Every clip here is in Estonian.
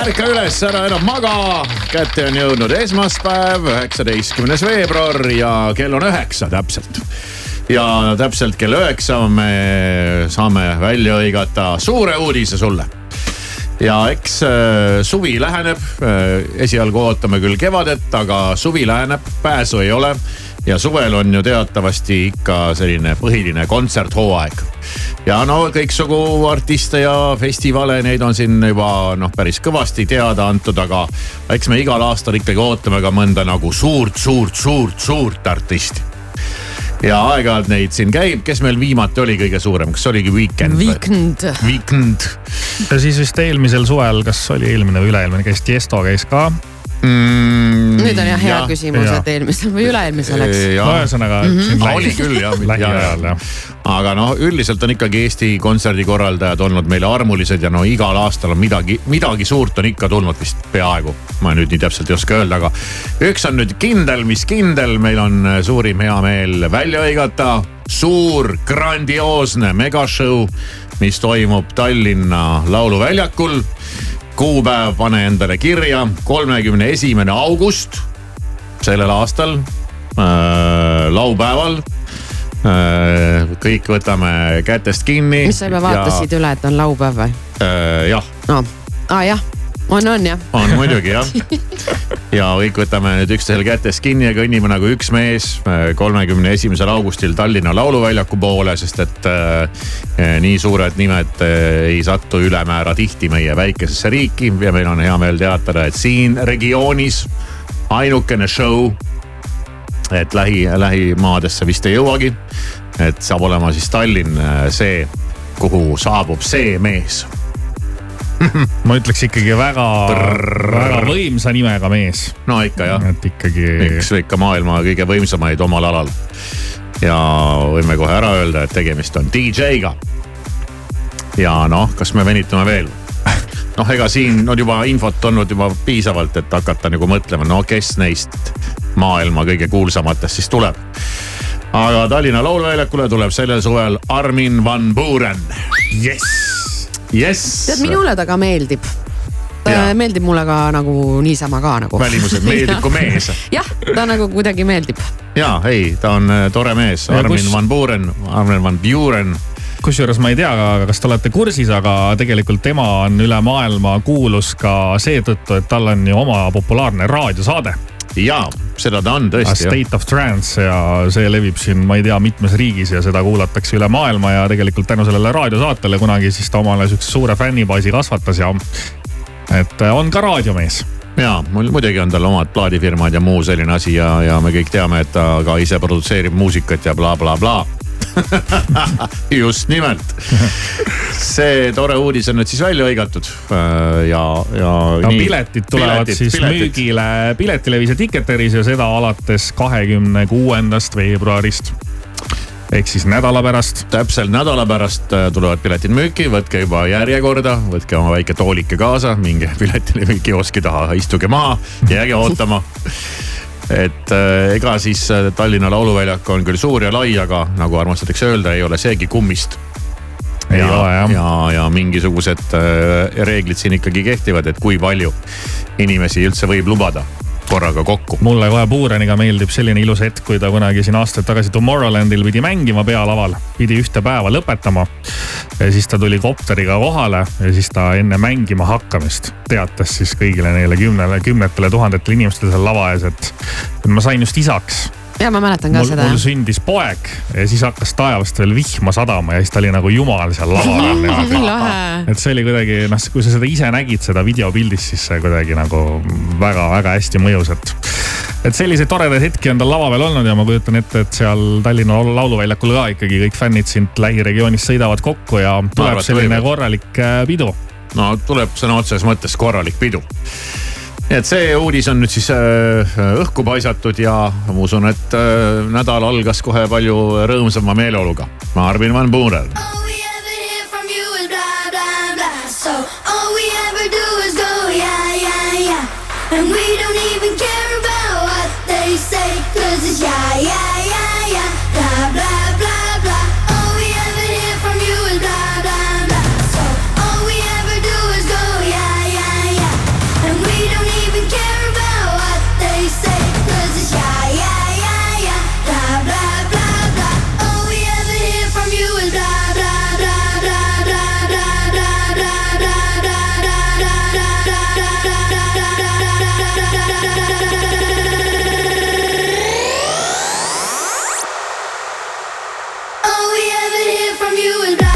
ärka üles, ära enam maga. kätte on jõudnud esmaspäev, üheksateistkümnes veebruar ja kell on üheksa täpselt. ja täpselt kell üheksa me saame välja hõigata suure uudise sulle ja eks äh, suvi läheneb, äh, esialgu ootame küll kevadet, aga suvi läheneb, pääsu ei ole ja suvel on ju teatavasti ikka selline põhiline kontserthooaeg. ja no kõiksugu artiste ja festivale, neid on siin juba noh, päris kõvasti teada antud, aga eks me igal aastal ikkagi ootame ka mõnda nagu suurt, suurt, suurt, suurt artisti ja aeg-ajalt neid siin käib, kes meil viimati oli kõige suurem, kas oligi Weekend? Weekend. Weekend. ja siis vist eelmisel suvel, kas oli eelmine või üle-eelmine, käis Tiesto käis ka mm,. nüüd on jah hea ja, küsimus, et eelmisel või üle-eelmisel, eks. no ühesõnaga mm. -hmm. oli küll jah. lähiajal jah. aga noh, üldiselt on ikkagi Eesti kontserdikorraldajad olnud meile armulised ja no igal aastal on midagi, midagi suurt on ikka tulnud vist peaaegu. ma nüüd nii täpselt ei oska öelda, aga üks on nüüd kindel, mis kindel, meil on suurim heameel välja hõigata suur grandioosne megashow, mis toimub Tallinna Lauluväljakul kuupäev pane endale kirja, kolmekümne esimene august sellel aastal äh,, laupäeval äh,. kõik võtame kätest kinni. mis sa juba vaatasid ja... üle, et on laupäev või äh,? jah no.. aa ah, jah on, on jah. on muidugi jah. ja kõik võtame nüüd üksteisel kätest kinni ja kõnnime nagu üks mees äh, kolmekümne esimesel augustil Tallinna Lauluväljaku poole, sest et äh, nii suured nimed äh, ei satu ülemäära tihti meie väikesesse riiki ja meil on hea meel teatada, et siin regioonis ainukene show et lähi, lähimaadesse vist ei jõuagi. et saab olema siis Tallinn äh, see, kuhu saabub see mees ma ütleks ikkagi väga, väga võimsa nimega mees. no ikka jah. et ikkagi. üks ikka maailma kõige võimsamaid omal alal. ja võime kohe ära öelda, et tegemist on DJ-ga. ja noh, kas me venitame veel? noh, ega siin on juba infot olnud juba piisavalt, et hakata nagu mõtlema, no kes neist maailma kõige kuulsamatest siis tuleb aga Tallinna Lauluväljakule tuleb sellel suvel Armin van Buuren. jess jess. tead, minule ta ka meeldib ja. meeldib mulle ka nagu niisama ka nagu. välimuselt meeldib kui mees. jah, ta nagu kuidagi meeldib. ja ei, ta on äh, tore mees, Armin kus... van Buuren, Armin van Buuren kusjuures ma ei tea, kas te olete kursis, aga tegelikult tema on üle maailma kuulus ka seetõttu, et tal on ju oma populaarne raadiosaade jaa, seda ta on tõesti. State of Trance ja see levib siin, ma ei tea, mitmes riigis ja seda kuulatakse üle maailma ja tegelikult tänu sellele raadiosaatele kunagi siis ta omale sihukese suure fännibaasi kasvatas ja et äh, on ka raadiomees ja mul muidugi on tal omad plaadifirmad ja muu selline asi ja, ja me kõik teame, et ta ka ise produtseerib muusikat ja blablabla bla, bla just nimelt. see tore uudis on nüüd siis välja hõigatud äh, ja, ja. no nii. piletid tulevad piletid, siis piletid. müügile Piletilevis ja Ticketeris ja seda alates kahekümne kuuendast veebruarist ehk siis nädala pärast. täpselt nädala pärast äh, tulevad piletid müüki, võtke juba järjekorda, võtke oma väike toolike kaasa, minge Piletilevi kioski taha, istuge maha, jääge ootama et äh, ega siis äh, Tallinna Lauluväljak on küll suur ja lai, aga nagu armastatakse öelda, ei ole seegi kummist. ja, jah. ja, ja mingisugused reeglid siin ikkagi kehtivad, et kui palju inimesi üldse võib lubada korraga kokku. mulle kohe Puureniga meeldib selline ilus hetk, kui ta kunagi siin aastaid tagasi Tomorrowlandil pidi mängima pealaval, pidi ühte päeva lõpetama. ja siis ta tuli kopteriga kohale ja siis ta enne mängima hakkamist teatas siis kõigile neile kümnele, kümnetele tuhandetele inimestele seal lava ees, et ma sain just isaks ja ma mäletan ka mul, seda. mul sündis poeg ja siis hakkas taevast veel vihma sadama ja siis ta oli nagu jumal seal lava peal. et see oli kuidagi noh, kui sa seda ise nägid, seda videopildis, siis see kuidagi nagu väga-väga hästi mõjus, et. et selliseid toredaid hetki on tal lava peal olnud ja ma kujutan ette, et seal Tallinna Lauluväljakul ka ikkagi kõik fännid sind lähiregioonist sõidavad kokku ja tuleb selline korralik äh, pidu. no tuleb sõna otseses mõttes korralik pidu nii et see uudis on nüüd siis äh, õhku paisatud ja ma usun, et äh, nädal algas kohe palju rõõmsama meeleoluga. Arvin van Buuren. And we don't even care about what they say, cause it's yeah, yeah, yeah, All we ever hear from you is.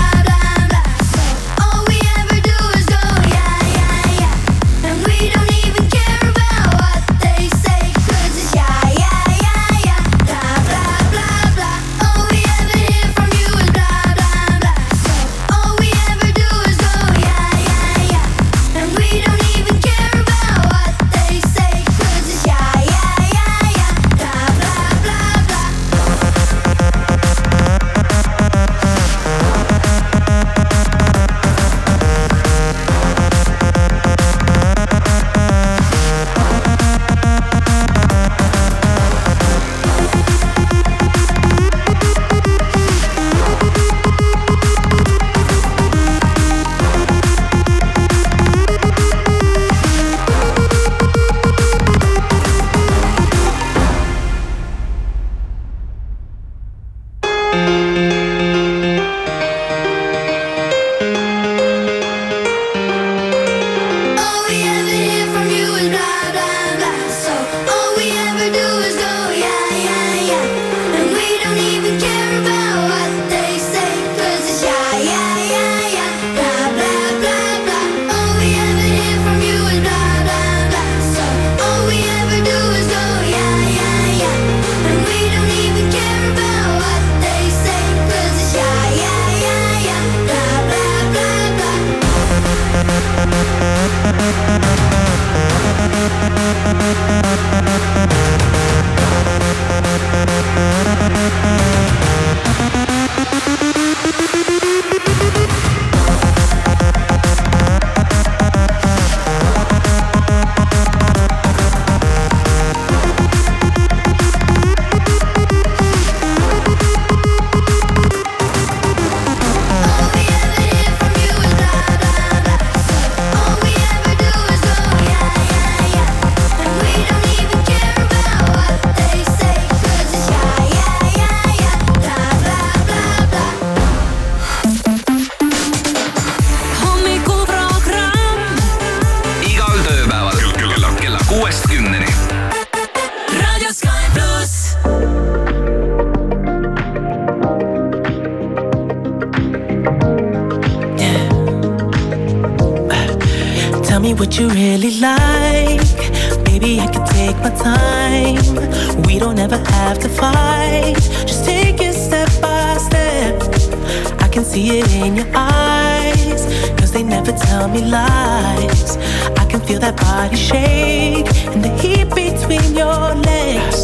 me lies. I can feel that body shake and the heat between your legs.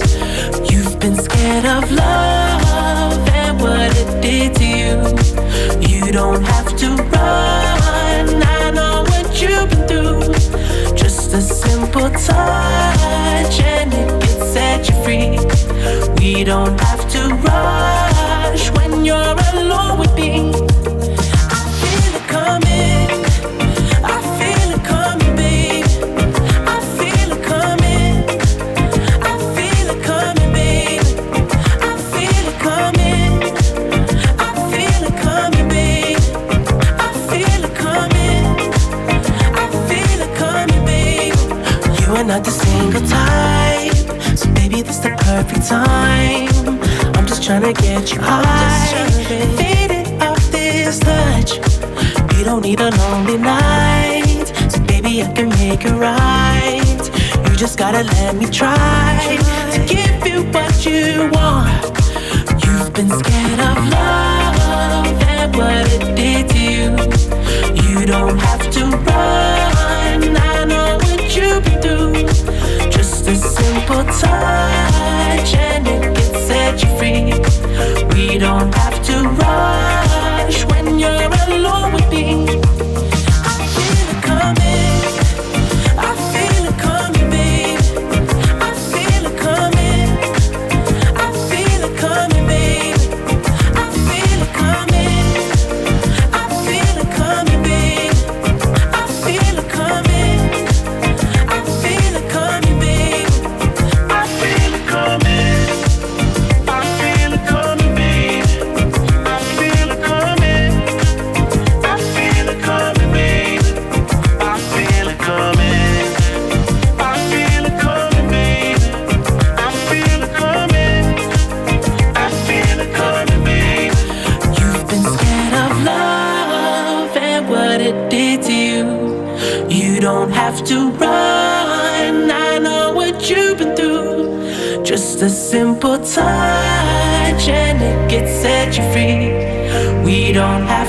You've been scared of love and what it did to you. You don't have to run. I know what you've been through. Just a simple touch and it can set you free. We don't have to rush when you're alone with me. single type. So baby, this the perfect time. I'm just trying to get you high. Faded off this touch. We don't need a lonely night. So baby, I can make it right. You just gotta let me try to give you what you want. You've been scared of love and what it did to you. You don't have to run you through. Just a simple touch and it can set you free. We don't have to rush when you're alone with me. Don't have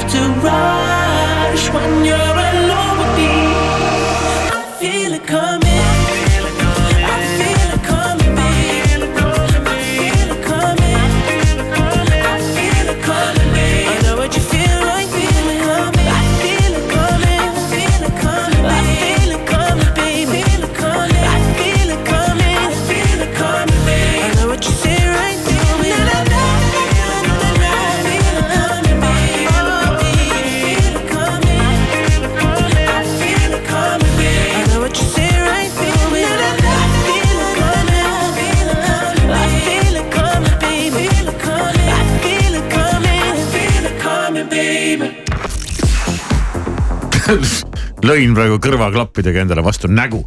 lõin praegu kõrvaklappidega endale vastu nägu.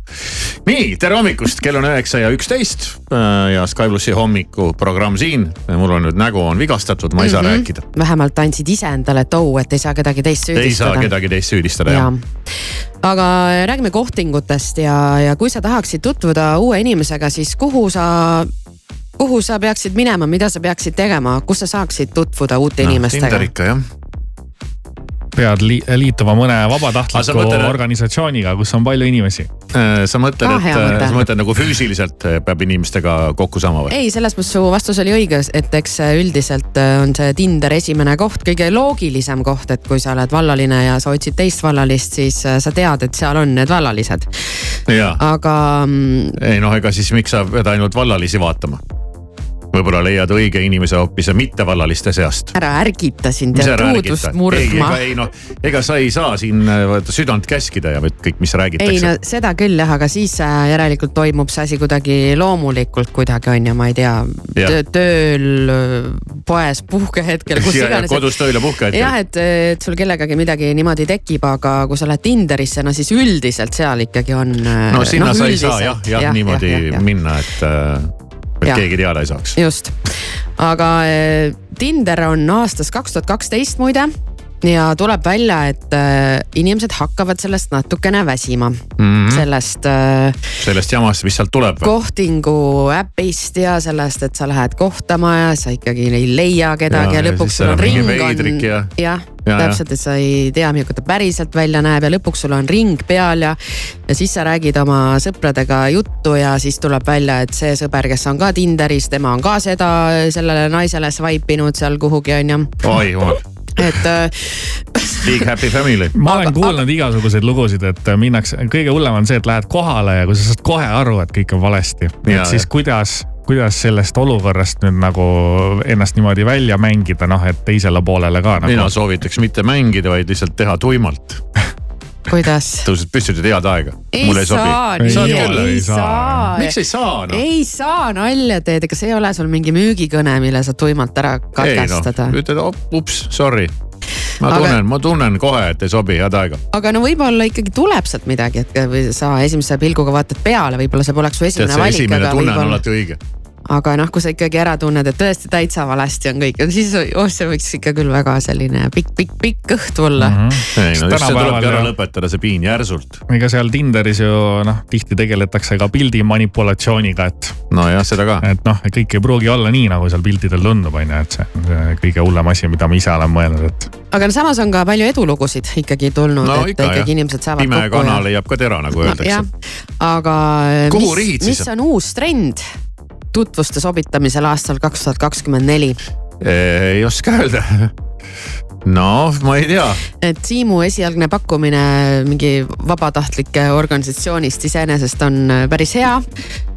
nii, tere hommikust, kell on üheksa ja üksteist äh, ja Sky plussi hommikuprogramm siin. mul on nüüd nägu on vigastatud, ma ei mm -hmm. saa rääkida. vähemalt andsid ise endale tou, et ei saa kedagi teist süüdistada. ei saa kedagi teist süüdistada ja. jah aga räägime kohtingutest ja, ja kui sa tahaksid tutvuda uue inimesega, siis kuhu sa kuhu sa peaksid minema, mida sa peaksid tegema, kus sa saaksid tutvuda uute no, inimestega? Tinder ikka jah pead li liituma mõne vabatahtliku mõtled, organisatsiooniga, kus on palju inimesi. Äh, sa mõtled ah,, et äh, sa mõtled nagu füüsiliselt äh, peab inimestega kokku saama või? ei, selles mõttes su vastus oli õige, et eks üldiselt on see Tinder esimene koht, kõige loogilisem koht, et kui sa oled vallaline ja sa otsid teist vallalist, siis sa tead, et seal on need vallalised. aga. Mm, ei noh, ega siis miks sa pead ainult vallalisi vaatama? Võib-olla leiad õige inimese hoopis mittevallaliste seast. ära ärgita sind ja truudust murdma. ei noh, ega sa ei saa siin äh, vaata südant käskida ja kõik, mis räägitakse. ei no seda küll jah, aga siis äh, järelikult toimub see asi kuidagi loomulikult kuidagi on ju, ma ei tea ja. tööl, äh, poes, puhkehetkel, kus iganes. kodus tööl ja puhkehetkel. jah, et, et sul kellegagi midagi niimoodi tekib, aga kui sa lähed Tinderisse, no siis üldiselt seal ikkagi on. no sinna no, sa ei saa jah, jah ja, niimoodi ja, ja, ja. minna, et et ja. keegi teada ei saaks. just, aga eh, Tinder on aastast kaks tuhat kaksteist muide ja tuleb välja, et äh, inimesed hakkavad sellest natukene väsima mm. -hmm. sellest äh,. sellest jamast, mis sealt tuleb. kohtingu äpist ja sellest, et sa lähed kohtama ja sa ikkagi ei leia kedagi ja, ja lõpuks sul on ring on. jah ja, ja, täpselt, et sa ei tea, milline ta päriselt välja näeb ja lõpuks sul on ring peal ja. ja siis sa räägid oma sõpradega juttu ja siis tuleb välja, et see sõber, kes on ka Tinderis, tema on ka seda sellele naisele swipe inud seal kuhugi on ju. oi jumal et äh, Big happy family. ma olen kuulnud igasuguseid lugusid, et minnakse, kõige hullem on see, et lähed kohale ja kui sa saad kohe aru, et kõik on valesti, et siis kuidas kuidas sellest olukorrast nüüd nagu ennast niimoodi välja mängida, noh, et teisele poolele ka nagu.... mina soovitaks mitte mängida, vaid lihtsalt teha tuimalt kuidas? tõused püsti, ütled head aega. ei saa, ei, ei saa. miks ei saa no?? ei saa, nalja teed, ega see ei ole sul mingi müügikõne, mille sa tuimalt ära katkestada. No, ütled ups, sorry ma aga, tunnen, ma tunnen kohe, et ei sobi, head aega. aga no võib-olla ikkagi tuleb sealt midagi, et või sa esimese pilguga vaatad peale, võib-olla see poleks su esimene valik. esimene tunne on alati õige aga noh, kui sa ikkagi ära tunned, et tõesti täitsa valesti on kõik, siis oh, see võiks ikka küll väga selline pikk, pikk, pikk õht olla mm. -hmm. ei no just see tulebki ära lõpetada, see piin järsult. ega seal Tinderis ju noh, tihti tegeletakse ka pildi manipulatsiooniga, et. nojah, seda ka. et noh, kõik ei pruugi olla nii, nagu seal piltidel tundub, on ju, et see on see kõige hullem asi, mida ma ise olen mõelnud, et. aga no samas on ka palju edulugusid ikkagi tulnud no,, et ikka, ikkagi jah. inimesed saavad pime kana ja... leiab ka tera, nagu öeldakse. aga mis, mis on uus trend? Tutvuste sobitamisel aastal kaks tuhat kakskümmend neli? ei oska öelda no ma ei tea. et Siimu esialgne pakkumine mingi vabatahtlike organisatsioonist iseenesest on äh, päris hea.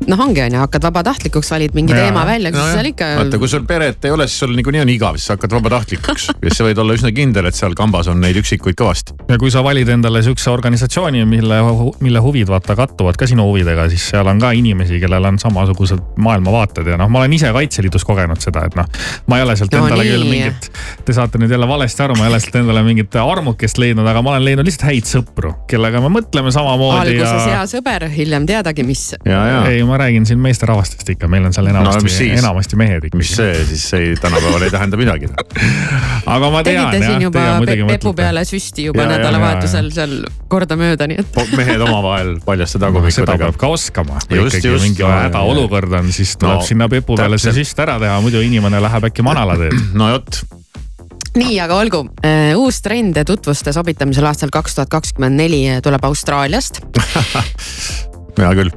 noh, ongi on ju, hakkad vabatahtlikuks, valid mingi ja, teema välja, siis no seal ikka. vaata, kui sul peret ei ole, siis sul niikuinii on igav, siis sa hakkad vabatahtlikuks ja siis sa võid olla üsna kindel, et seal kambas on neid üksikuid kõvasti. ja kui sa valid endale sihukese organisatsiooni, mille, mille huvid vaata kattuvad ka sinu huvidega, siis seal on ka inimesi, kellel on samasugused maailmavaated ja noh, ma olen ise Kaitseliidus kogenud seda, et noh, ma ei ole sealt no, endale nii. küll mingit, te saate nüüd jälle valesti valesti aru, ma ei ole sealt endale mingit armukest leidnud, aga ma olen leidnud lihtsalt häid sõpru, kellega me mõtleme samamoodi. alguses ja... hea sõber, hiljem teadagi, mis. ei, ma räägin siin meesterahvastest ikka, meil on seal enamasti no,, enamasti mehed ikka. mis see siis ei, tänapäeval ei tähenda midagi aga ma tean. tegite siin juba pepu peale süsti juba nädalavahetusel seal kordamööda, nii et. mehed omavahel paljaste tagumikudega no,. seda peab ka oskama. ikkagi mingi hädaolukord on, siis tuleb no, sinna pepu peale see süst ära teha, muidu inimene läheb äkki manalateed. no vot nii, aga olgu, äh, uus trend tutvuste sobitamisel aastal kaks tuhat kakskümmend neli tuleb Austraaliast. Hea küll.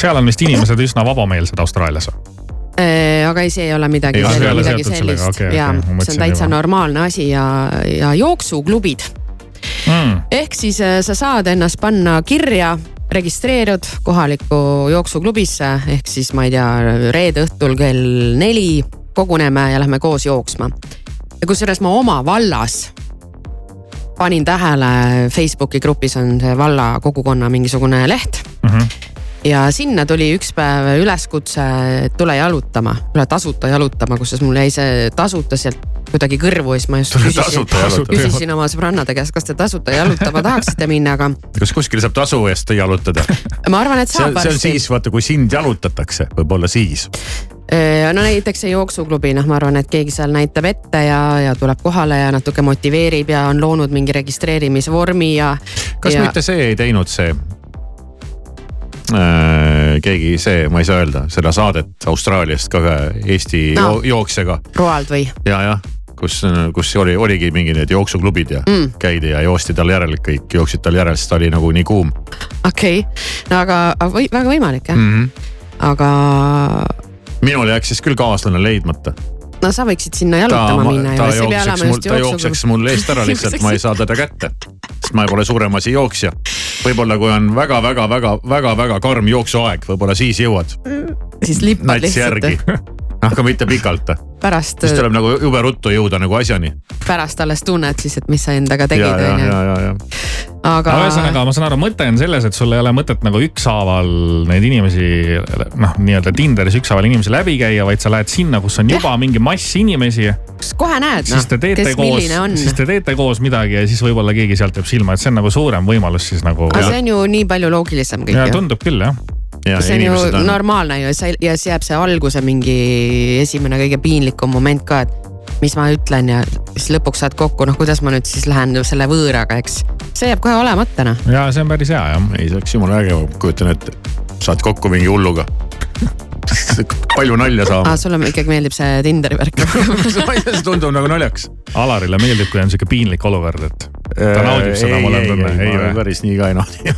seal on vist inimesed üsna vabameelsed Austraalias? Äh, aga ei, see ei ole midagi, ei, midagi, midagi sellist. Okay, ja okay, see on täitsa juba. normaalne asi ja, ja jooksuklubid. Mm.. ehk siis äh, sa saad ennast panna kirja registreerud kohalikku jooksuklubisse. Ehk siis ma ei tea, reede õhtul kell neli koguneme ja lähme koos jooksma ja kusjuures ma oma vallas panin tähele, Facebooki grupis on see valla kogukonna mingisugune leht mm. -hmm. ja sinna tuli üks päev üleskutse, et tule jalutama, tule tasuta jalutama, kusjuures mul jäi see tasuta sealt kuidagi kõrvu ja siis ma just küsisin, küsisin oma sõbrannade käest, kas te tasuta jalutama tahaksite minna, aga. kas kuskil saab tasu eest jalutada? ma arvan, et saab see on siis vaata, kui sind jalutatakse, võib-olla siis no näiteks see jooksuklubi, noh, ma arvan, et keegi seal näitab ette ja, ja tuleb kohale ja natuke motiveerib ja on loonud mingi registreerimisvormi ja. kas ja... mitte see ei teinud see äh,? keegi see, ma ei saa öelda, seda saadet Austraaliast ka ühe Eesti no. jooksjaga. Roald või? ja, jah kus, kus oli, oligi mingi need jooksuklubid ja mm. käidi ja joosti tal järel, kõik jooksid tal järel, sest ta oli nagu nii kuum. okei okay., no aga, või, väga võimalik jah mm. -hmm. aga minul jääks siis küll kaaslane leidmata no sa võiksid sinna jalutama ta, minna. ta jookseks mul, ta jookseks mul eest ära lihtsalt, ma ei saa teda kätte. sest ma pole suurem asi jooksja. võib-olla kui on väga-väga-väga-väga-väga karm jooksuaeg, võib-olla siis jõuad. siis lippad lihtsalt aga mitte pikalt. pärast. siis tuleb nagu jube ruttu jõuda nagu asjani. pärast alles tunned siis, et mis sa endaga tegid, on ju. aga. ühesõnaga, ma saan aru, mõte on selles, et sul ei ole mõtet nagu ükshaaval neid inimesi noh, nii-öelda Tinderis ükshaaval inimesi läbi käia, vaid sa lähed sinna, kus on juba ja. mingi mass inimesi. kohe näed, noh, kes koos, milline on. siis te teete koos midagi ja siis võib-olla keegi sealt jääb silma, et see on nagu suurem võimalus siis nagu. aga see on ju nii palju loogilisem kõik. ja tundub küll jah see on ju on... normaalne ju ja siis jääb see alguse mingi esimene kõige piinlikum moment ka, et mis ma ütlen ja siis lõpuks saad kokku, noh, kuidas ma nüüd siis lähen selle võõraga, eks. see jääb kohe olemata noh. ja see on päris hea jah. ei, see oleks jumala äge, kujutan ette, saad kokku mingi hulluga palju nalja saama ah,. sulle ikkagi meeldib see Tinderi värk ma see tundub nagu naljakas. Alarile meeldib, kui on sihuke piinlik olukord, et ta naudib seda, ma olen tundnud. ei, ei, ei, päris nii ka ei naudi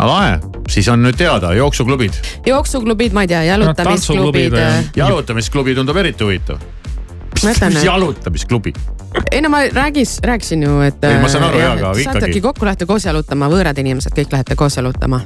aga lahe, siis on nüüd teada, jooksuklubid. jooksuklubid, ma ei tea, jalutamisklubid no,. jalutamisklubi tundub eriti huvitav. mis, mis jalutamisklubi? ei no ma räägis, rääkisin ju, et. ei, ma saan aru jaa, aga ikkagi. saategi kokku, lähete koos jalutama, võõrad inimesed, kõik lähete koos jalutama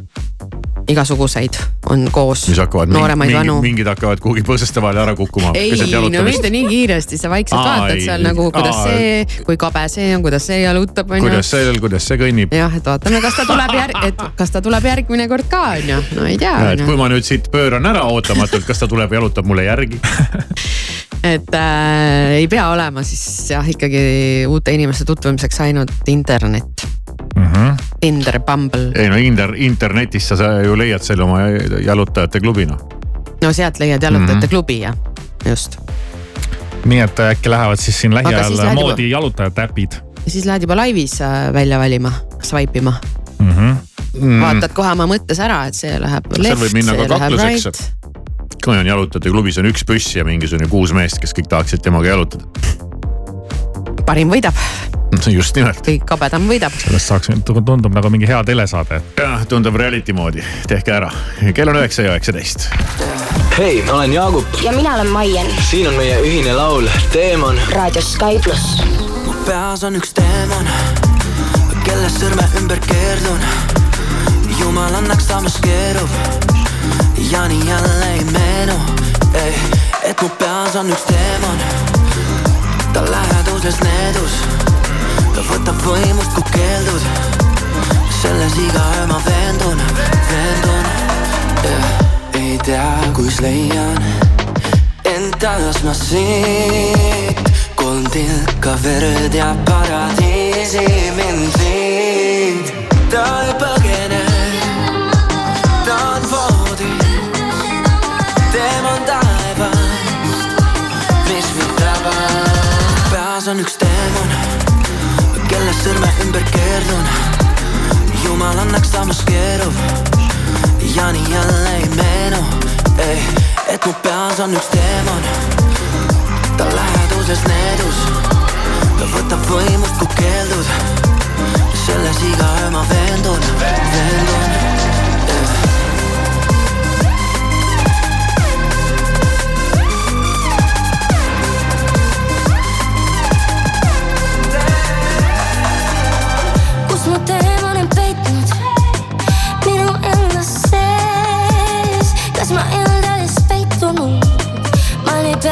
igasuguseid on koos. nooremaid mingi, vanu. mingid hakkavad kuhugi põõsaste vahele ära kukkuma. ei, no mitte nii kiiresti, sa vaikselt Aa, vaatad ei, seal nagu, kuidas aa, see, kui kabe see on, kuidas see jalutab, on ju. kuidas see, kuidas see kõnnib. jah, et vaatame, kas ta tuleb järg-, et kas ta tuleb järgmine kord ka, on ju, no ei tea. et kui ma nüüd siit pööran ära ootamatult, kas ta tuleb ja jalutab mulle järgi et äh, ei pea olema siis jah, ikkagi uute inimeste tutvumiseks ainult internet mm. -hmm. Tinder, Bumble. ei no Inder, internetist sa ju leiad selle oma jalutajate klubi noh. no sealt leiad jalutajate mm -hmm. klubi jah, just. nii et äkki lähevad siis siin lähiajal moodi juba... jalutajate äpid. siis lähed juba laivis äh, välja valima, swipe ima mm. -hmm. Mm. vaatad kohe oma mõttes ära, et see läheb left, see läheb right kui on jalutajate klubis on üks püss ja mingisugune kuus meest, kes kõik tahaksid temaga jalutada. parim võidab just nimelt. või kabedam võidab. sellest saaks, tundub nagu mingi hea telesaade. jah, tundub reality moodi, tehke ära. kell on üheksa ja üheksateist. hei, ma olen Jaagup. ja mina olen Maien. siin on meie ühine laul Teemon. raadios Sky pluss. mu peas on üks teemon, kelle sõrme ümber keerdun. jumal annaks, samas keerub ja nii jälle ei meenu, et mu peas on üks teemon ta läheduses needus ta võtab võimust, kui keeldud selles iga öö ma veendun, veendun yeah. ei tea, kus leian endas ma siit kolm tilka verd ja paradiisi mind viid. ta ei põgene, ta on voodis, teema on taevast, mis mind tabab. peas on üks teemant kelle sõrme ümber keerdun. jumal annaks samas keerub ja nii jälle ei meenu, ei, et mu peas on üks teemon. ta läheduses needus, ta võtab võimust, kui keeldud. selles iga öö ma veendun, veendun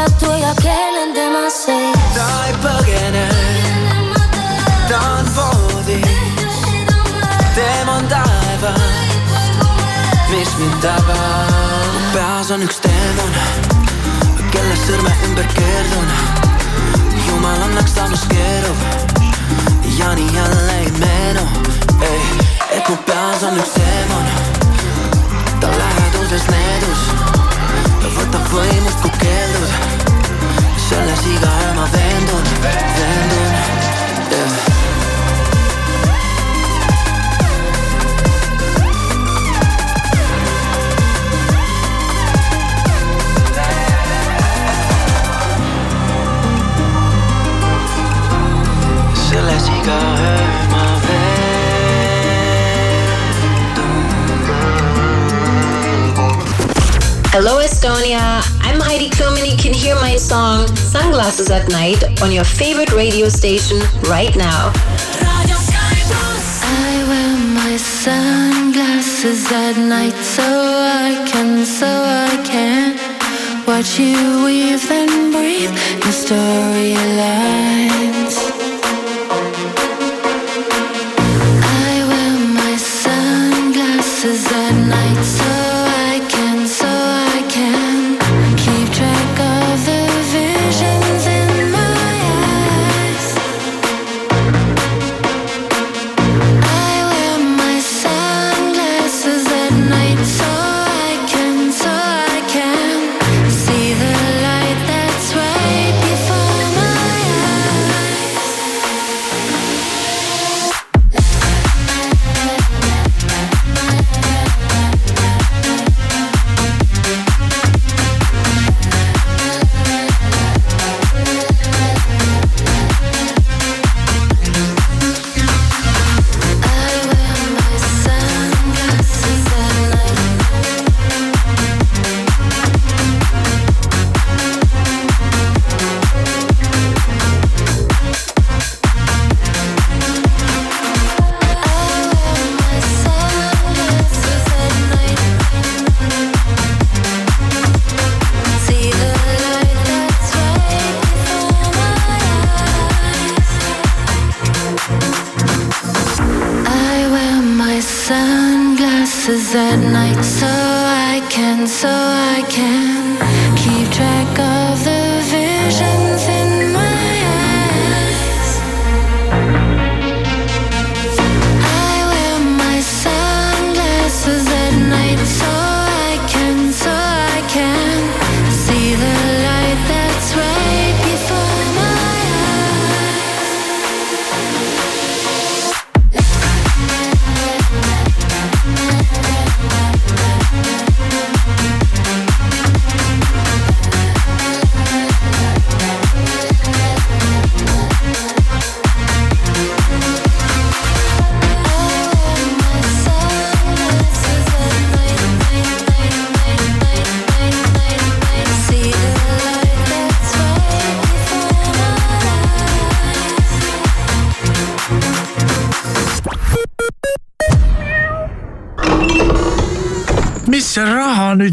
peatu ja keelen tema sees. ta ei põgene, ta on voodis, teema on taevas, mis mind tabab. peas on üks teemon, kelle sõrme ümber keerdun. jumal annaks samas keerub ja nii jälle ei meenu, ei, et mu peas on üks teemon, ta läheduses needus võtab võimust, kui keeldud selles iga öö ma veendun, veendun yeah. Selles iga öö ma Hello, Estonia. I'm Heidi Klum, and you can hear my song Sunglasses at Night on your favorite radio station right now. I wear my sunglasses at night so I can, so I can watch you weave and breathe your storylines.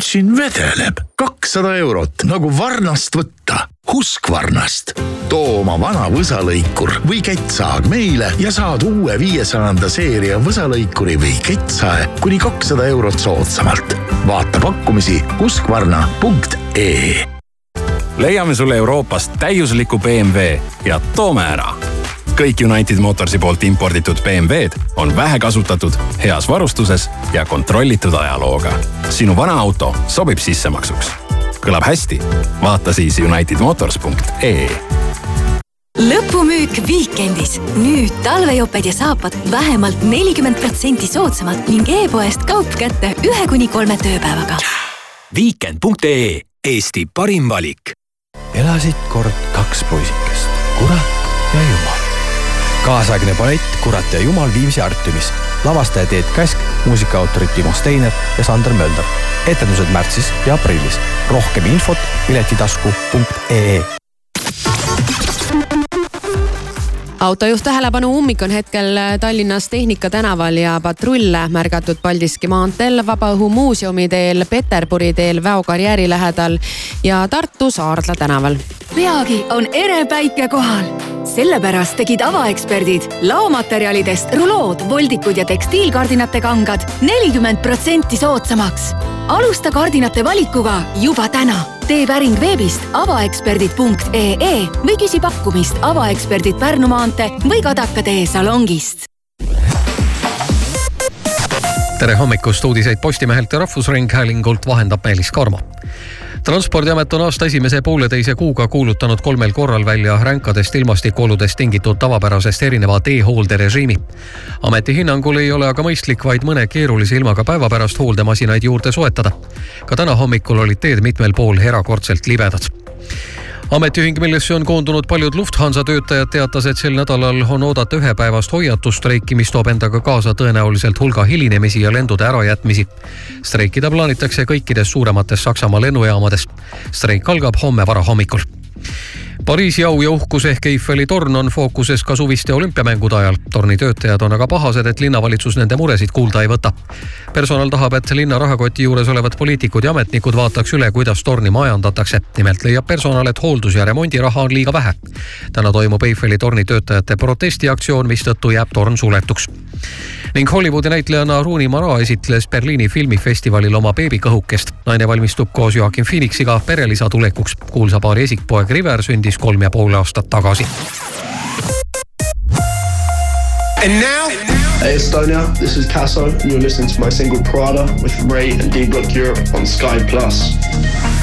Nüüd siin vedeleb? kakssada eurot nagu varnast võtta. Husqvarnast. too oma vana võsalõikur või kettsaag meile ja saad uue viiesajanda seeria võsalõikuri või kettsae kuni kakssada eurot soodsamalt. vaata pakkumisi Husqvarna.ee leiame sulle Euroopast täiusliku BMW ja toome ära. Kõik United Motorsi poolt imporditud BMW-d on vähekasutatud, heas varustuses ja kontrollitud ajalooga. sinu vana auto sobib sissemaksuks. kõlab hästi? vaata siis unitedmotors.ee lõpumüük Viikendis. nüüd talvejoped ja saapad vähemalt nelikümmend protsenti soodsamalt ning e-poest kaup kätte ühe kuni kolme tööpäevaga. Viikend.ee, Eesti parim valik. elasid kord kaks poisikest, kurat ja jumal. Kaasaegne ballett Kurat ja jumal Viimsi Artiumis. lavastaja Teet Käsk, muusikaautorid Timo Steiner ja Sander Mölder. etendused märtsis ja aprillis. rohkem infot piletitasku.ee autojuht tähelepanu, ummik on hetkel Tallinnas Tehnika tänaval ja patrulle märgatud Paldiski maanteel, Vabaõhumuuseumi teel, Peterburi teel, Väo karjääri lähedal ja Tartu Saardla tänaval. peagi on ere päike kohal sellepärast tegid avaeksperdid laomaterjalidest rulood, voldikud ja tekstiilkardinate kangad nelikümmend protsenti soodsamaks. Alusta kardinate valikuga juba täna. tee päring veebist avaeksperdid.ee või küsi pakkumist avaeksperdid Pärnu maantee või Kadaka tee salongist tere hommikust, uudiseid Postimehelt ja Rahvusringhäälingult vahendab Meelis Karmo transpordiamet on aasta esimese pooleteise kuuga kuulutanud kolmel korral välja ränkadest ilmastikuoludest tingitud tavapärasest erineva teehoolderežiimi. ameti hinnangul ei ole aga mõistlik vaid mõne keerulise ilmaga päeva pärast hooldemasinaid juurde soetada. ka täna hommikul olid teed mitmel pool erakordselt libedad ametiühing, millesse on koondunud paljud Lufthansa töötajad, teatas, et sel nädalal on oodata ühepäevast hoiatusstreiki, mis toob endaga kaasa tõenäoliselt hulga hilinemisi ja lendude ärajätmisi. streikida plaanitakse kõikides suuremates Saksamaa lennujaamades. streik algab homme varahommikul Pariisi au ja uhkus ehk Eiffeli torn on fookuses ka suviste olümpiamängude ajal. torni töötajad on aga pahased, et linnavalitsus nende muresid kuulda ei võta. personal tahab, et linna rahakoti juures olevad poliitikud ja ametnikud vaataks üle, kuidas torni majandatakse. nimelt leiab personal, et hooldus- ja remondiraha on liiga vähe. täna toimub Eiffeli torni töötajate protestiaktsioon, mistõttu jääb torn suletuks ning Hollywoodi näitlejanna Rooney Mara esitles Berliini filmifestivalil oma beebikõhukest. naine valmistub koos Joakim Phoenixiga perelisa tulekuks. kuulsa paari esikpoeg River sündis kolm ja pool aastat tagasi. And now Hey Estonia, this is Tasso and you're listening to my single Prada with Ray and D Block Europe on Sky Plus.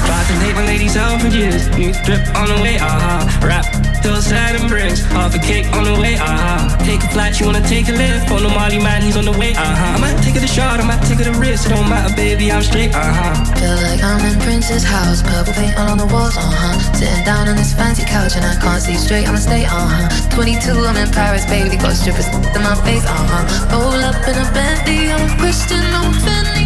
About to take my ladies out for years. New drip on the way, aha. Uh-huh. Rap, hillside and bricks. Half a cake on the way, aha. Uh-huh. Take a flight, you wanna take a lift. On the Molly man, he's on the way, aha. Uh-huh. I might take it a shot, I might take it a risk. It don't matter, baby, I'm straight, aha. Feel like I'm in Prince's house. Purple paint all on the walls, uh huh. Sitting down on this fancy couch and I can't see straight, I'ma stay, uh huh. 22, I'm in Paris, baby. Got strippers in my face, uh huh. Roll up in a Bentley, I'm a Christian, a Fendi,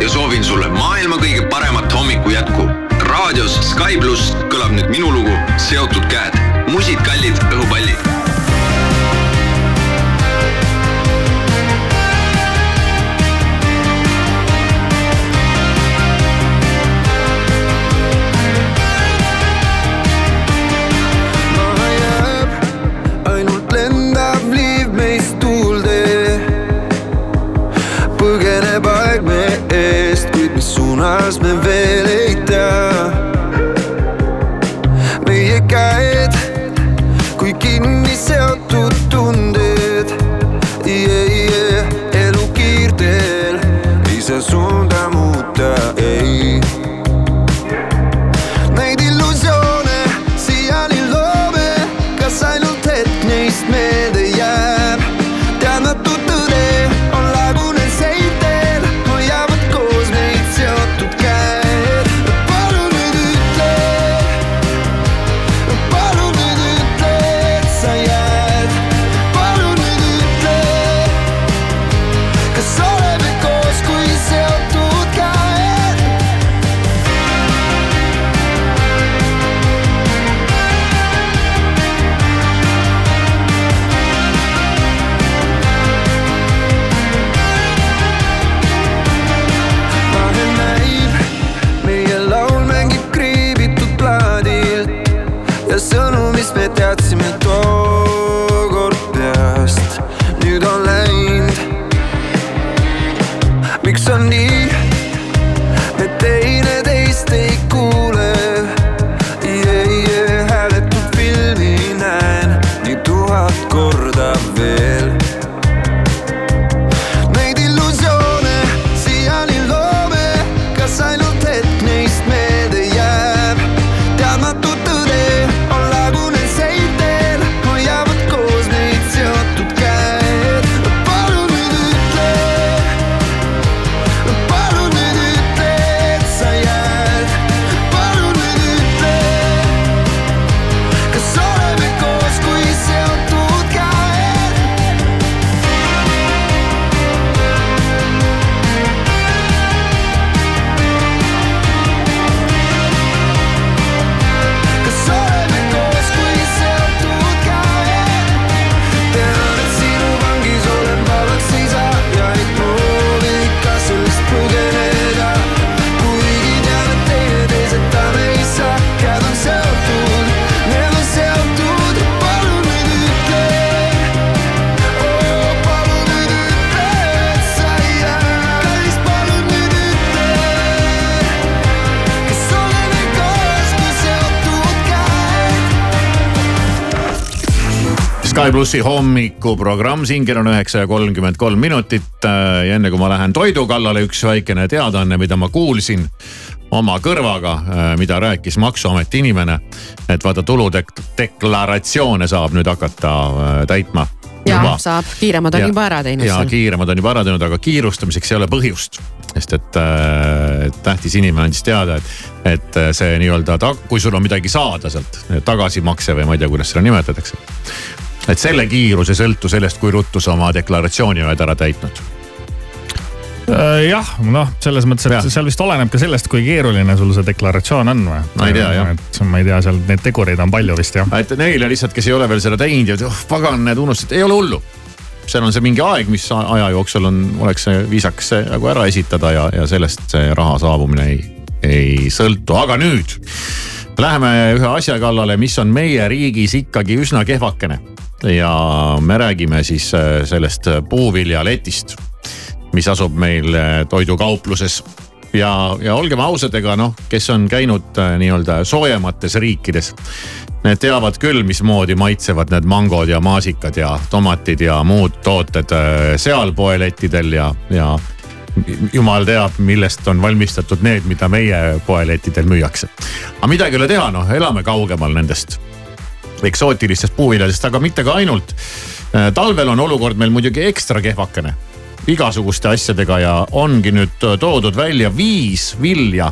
ja soovin sulle maailma kõige paremat plussi hommikuprogramm, siin kell on üheksa ja kolmkümmend kolm minutit. Äh, ja enne kui ma lähen toidu kallale, üks väikene teadaanne, mida ma kuulsin oma kõrvaga, äh, mida rääkis maksuameti inimene. et vaata tuludeklaratsioone saab nüüd hakata äh, täitma. ja saab, kiiremad on ja, juba ära teinud. ja kiiremad on juba ära teinud, aga kiirustamiseks ei ole põhjust. sest et äh, tähtis inimene andis teada, et, et see nii-öelda, kui sul on midagi saada sealt, tagasimakse või ma ei tea, kuidas seda nimetatakse et selle kiirus ei sõltu sellest, kui ruttu sa oma deklaratsiooni oled ära täitnud äh, jah, noh, selles mõttes, et ja. seal vist oleneb ka sellest, kui keeruline sul see deklaratsioon on või? ma ei tea jah. et ma ei tea, seal neid tegureid on palju vist jah. et neile lihtsalt, kes ei ole veel seda teinud ja oh pagan, need unustasid, ei ole hullu. seal on see mingi aeg, mis aja jooksul on, oleks viisakas see nagu ära esitada ja, ja sellest see raha saabumine ei, ei sõltu, aga nüüd. Läheme ühe asja kallale, mis on meie riigis ikkagi üsna kehvakene ja me räägime siis äh, sellest puuviljaletist, mis asub meil äh, toidukaupluses ja, ja olgem ausad, ega noh, kes on käinud äh, nii-öelda soojemates riikides. Need teavad küll, mismoodi maitsevad need mangod ja maasikad ja tomatid ja muud tooted seal poelettidel ja, ja jumal teab, millest on valmistatud need, mida meie poelettidel müüakse. aga midagi ei ole teha, noh, elame kaugemal nendest eksootilistest puuviljadest, aga mitte ka ainult. Äh, talvel on olukord meil muidugi ekstra kehvakene igasuguste asjadega ja ongi nüüd toodud välja viis vilja,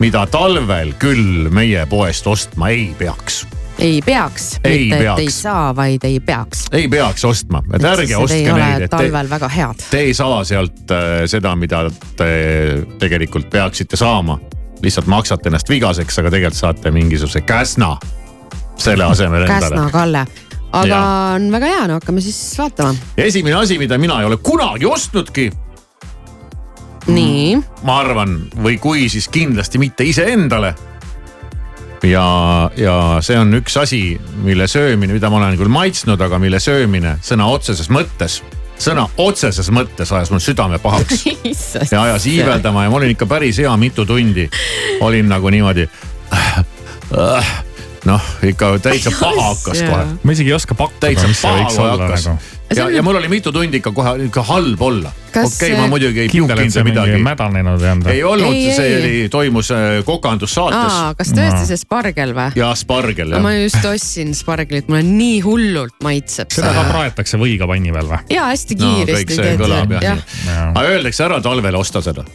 mida talvel küll meie poest ostma ei peaks ei peaks, mitte et ei saa, vaid ei peaks. ei peaks ostma, et ärge ostke neid. talvel väga head. Te ei saa sealt äh, seda, mida te tegelikult peaksite saama. lihtsalt maksate ennast vigaseks, aga tegelikult saate mingisuguse käsna selle asemel endale. Käsna Kalle aga ja. on väga hea, no hakkame siis vaatama. esimene asi, mida mina ei ole kunagi ostnudki. nii. ma arvan, või kui, siis kindlasti mitte iseendale. ja, ja see on üks asi, mille söömine, mida ma olen küll maitsnud, aga mille söömine sõna otseses mõttes sõna otseses mõttes ajas mul südame pahaks ja ajas iiveldama ja ma olin ikka päris hea mitu tundi. olin nagu niimoodi äh,. Äh, noh, ikka täitsa paha hakkas kohe. ma isegi ei oska pakkuda, mis see võiks olla nagu ja, ja mul oli mitu tundi ikka kohe ikka halb olla. okei okay,, ma muidugi ei puhkinud midagi. mädanenud ei olnud. ei olnud, see ei, oli, toimus äh, kokandussaates. kas tõesti see spargel või? jaa, spargel jah. ma just ostsin spargelit, mulle nii hullult maitseb. seda ka praetakse võiga panni peal või? jaa, hästi kiiresti no,. kõik see kõlab jah ja. ja.. aga öeldakse ära talvel osta seda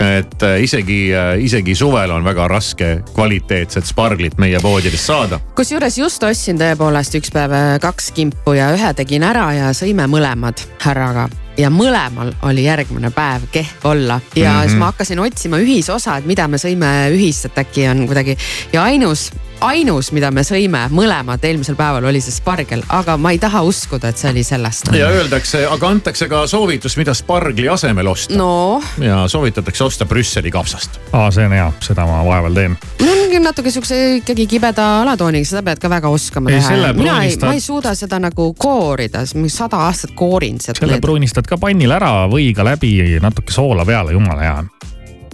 et äh, isegi, äh, isegi suvel on väga raske kvaliteetset sparglit meie poodidest saada. kusjuures just ostsin tõepoolest üks päev äh, kaks kimpu ja ühe tegin ära ja sõime mõlemad härraga ja mõlemal oli järgmine päev kehv olla ja mm -hmm. siis ma hakkasin otsima ühisosa, et mida me sõime ühist, et äkki on kuidagi ja ainus ainus, mida me sõime mõlemad eelmisel päeval oli see spargel, aga ma ei taha uskuda, et see oli sellest. ja öeldakse, aga antakse ka soovitus, mida spargli asemel osta no.. ja soovitatakse osta Brüsseli kapsast. aa, see on hea, seda ma vahepeal teen. no on natuke siukse ikkagi kibeda alatooniga, seda pead ka väga oskama ei, teha. mina ei, ma ei suuda seda nagu koorida, sada aastat koorin sealt. selle pruunistad ka pannil ära, võiga läbi, natuke soola peale, jumala hea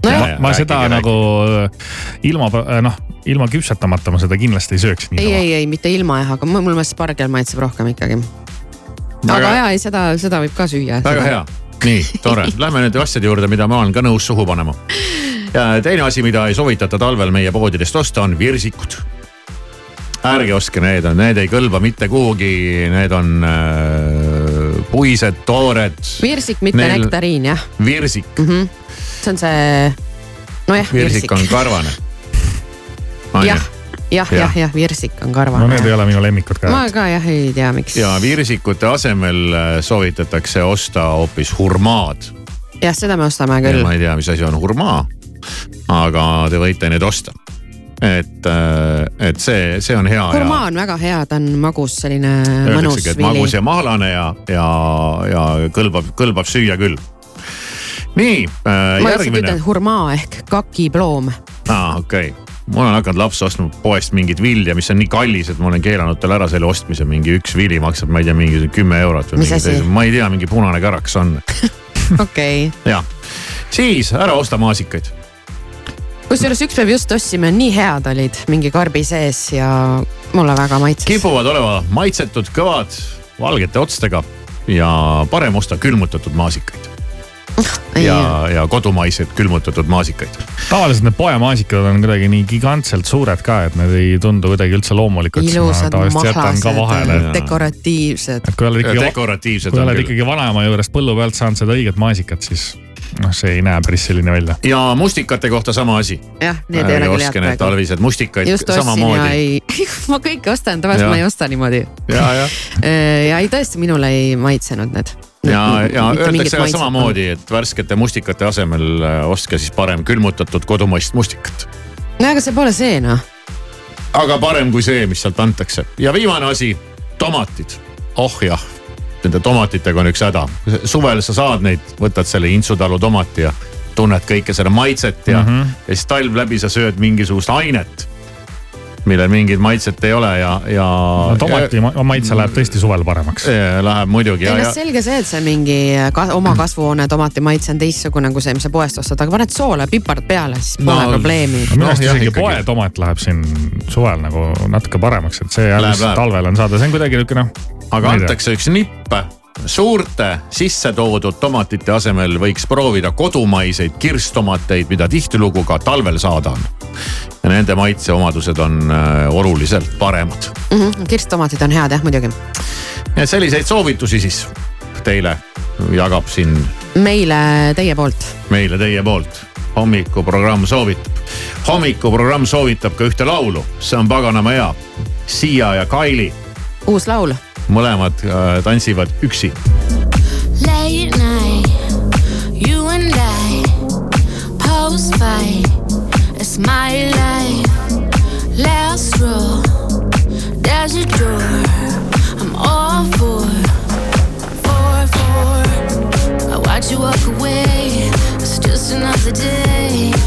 no. ma, ma seda rääkige, nagu rääkige. ilma noh ilma küpsetamata ma seda kindlasti ei sööks. ei, ei, ei mitte ilma jah, aga mul meelest spargel maitseb rohkem ikkagi. aga ja, ei seda, seda võib ka süüa. väga hea, nii tore, lähme nende asjade juurde, mida ma olen ka nõus suhu panema. ja teine asi, mida ei soovitata talvel meie poodidest osta, on virsikud ärge ostke need, need ei kõlba mitte kuhugi, need on äh, puised, toored. virsik, mitte Neil... nektariin jah. virsik mm. -hmm. See on see, nojah. virsik on karvane jah jah, jah, jah, virsik on karvane. no need ei ole minu lemmikud ka. ma ka jah ei tea, miks. ja virsikute asemel äh, soovitatakse osta hoopis hurmaad. jah, seda me ostame küll. ma ei tea, mis asi on hurmaa, aga te võite neid osta et, äh, et see, see on hea. hurmaa on väga hea, ta on magus, selline mõnus magus ja mahlane ja, ja, ja kõlbab, kõlbab süüa küll. Nii äh,, järgmine. hurmaa ehk kakiploom. aa, okei okay ma olen hakanud lapse ostma poest mingit vilja, mis on nii kallis, et ma olen keelanud talle ära selle ostmise, mingi üks vili maksab, ma ei tea, mingi kümme eurot või mingi teise, ma ei tea, mingi punane karakas on okei. jah, siis ära osta maasikaid. kusjuures üks päev just ostsime, nii head olid mingi karbi sees ja mulle väga maitses. kipuvad olema maitsetud, kõvad, valgete otstega ja parem osta külmutatud maasikaid ja, ja kodumaiseid külmutatud maasikaid. tavaliselt need poemaasikad on kuidagi nii gigantselt suured ka, et need ei tundu kuidagi üldse loomulikud. ilusad, mahlased, dekoratiivsed. et kui oled ikkagi, dekoratiivsed kui oled ikkagi vanaema juurest põllu pealt saanud seda õiget maasikat, siis noh, see ei näe päris selline välja. ja mustikate kohta sama asi. jah, need ei ole küll head praegu. talvised mustikaid Just samamoodi. Ei... ma kõike ostan, tavaliselt ma ei osta niimoodi. ja, ja. ja ei tõesti, minule ei maitsenud need ja, ja öeldakse ka samamoodi, et värskete mustikate asemel äh, ostke siis parem külmutatud kodumaist mustikat. no aga see pole see noh. aga parem kui see, mis sealt antakse ja viimane asi, tomatid. oh jah, nende tomatitega on üks häda. suvel sa saad neid, võtad selle Intsutalu tomati ja tunned kõike selle maitset ja mm, -hmm. ja siis talv läbi sa sööd mingisugust ainet millel mingit maitset ei ole ja, ja no,. tomati maitse läheb tõesti suvel paremaks. Läheb muidugi. ei noh, selge see, et see mingi ka, oma kasvuhoone tomati maitse on teistsugune kui see, mis sa poest ostad, aga paned soola ja pipart peale, siis pole no, probleemi. minu arust no, isegi poetomat läheb siin suvel nagu natuke paremaks, et see alles talvel on saada, see on kuidagi nihuke noh. aga antakse üks nipp suurte sisse toodud tomatite asemel võiks proovida kodumaiseid kirstomateid, mida tihtilugu ka talvel saada on. ja nende maitseomadused on äh, oluliselt paremad mm. -hmm, kirstomatid on head jah, muidugi. ja selliseid soovitusi siis teile jagab siin. meile teie poolt. meile teie poolt hommikuprogramm soovitab. hommikuprogramm soovitab ka ühte laulu, see on paganama hea. Siia ja Kaili. uus laul mõlemad äh, tantsivad üksi. Late night, you and I, post fight, it's my life. Last row, there's a door, I'm all for, for, for. I watch you walk away, it's just another day.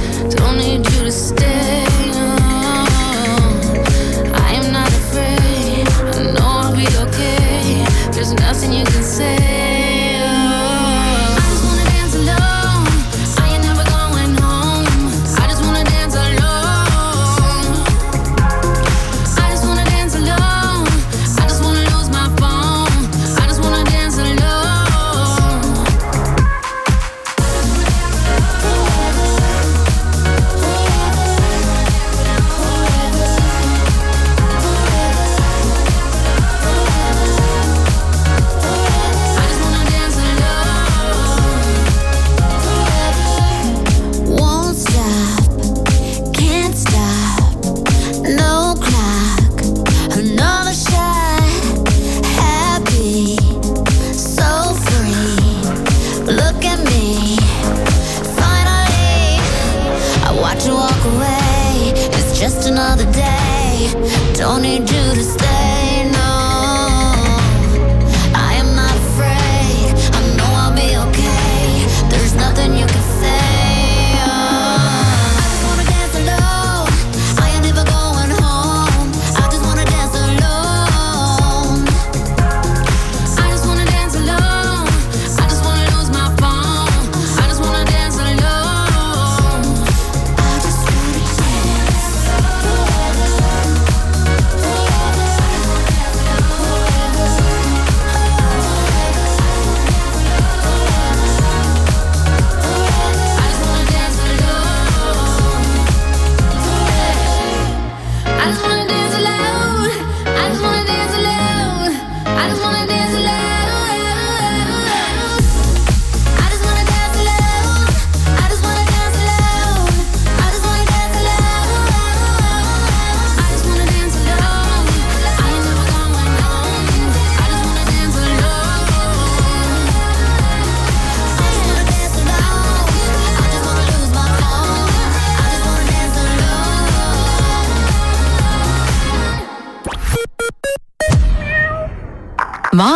another day. Don't need you to stay.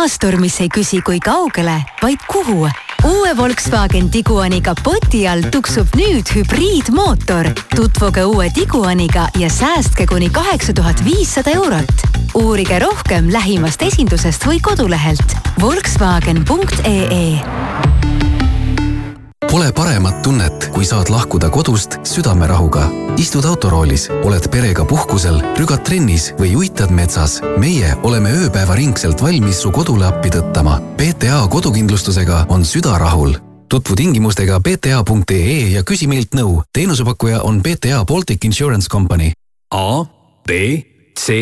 Maastur, mis ei küsi, kui kaugele, vaid kuhu. uue Volkswagen Tiguani kapoti all tuksub nüüd hübriidmootor. tutvuge uue Tiguaniga ja säästke kuni kaheksa tuhat viissada eurot. uurige rohkem lähimast esindusest või kodulehelt Volkswagen.ee Pole paremat tunnet, kui saad lahkuda kodust südamerahuga. istud autoroolis, oled perega puhkusel, rügad trennis või uitad metsas. meie oleme ööpäevaringselt valmis su kodule appi tõttama. PTA kodukindlustusega on süda rahul tutvu tingimustega bta.ee ja küsi meilt nõu. teenusepakkuja on BTA Baltic Insurance Company. A, B, C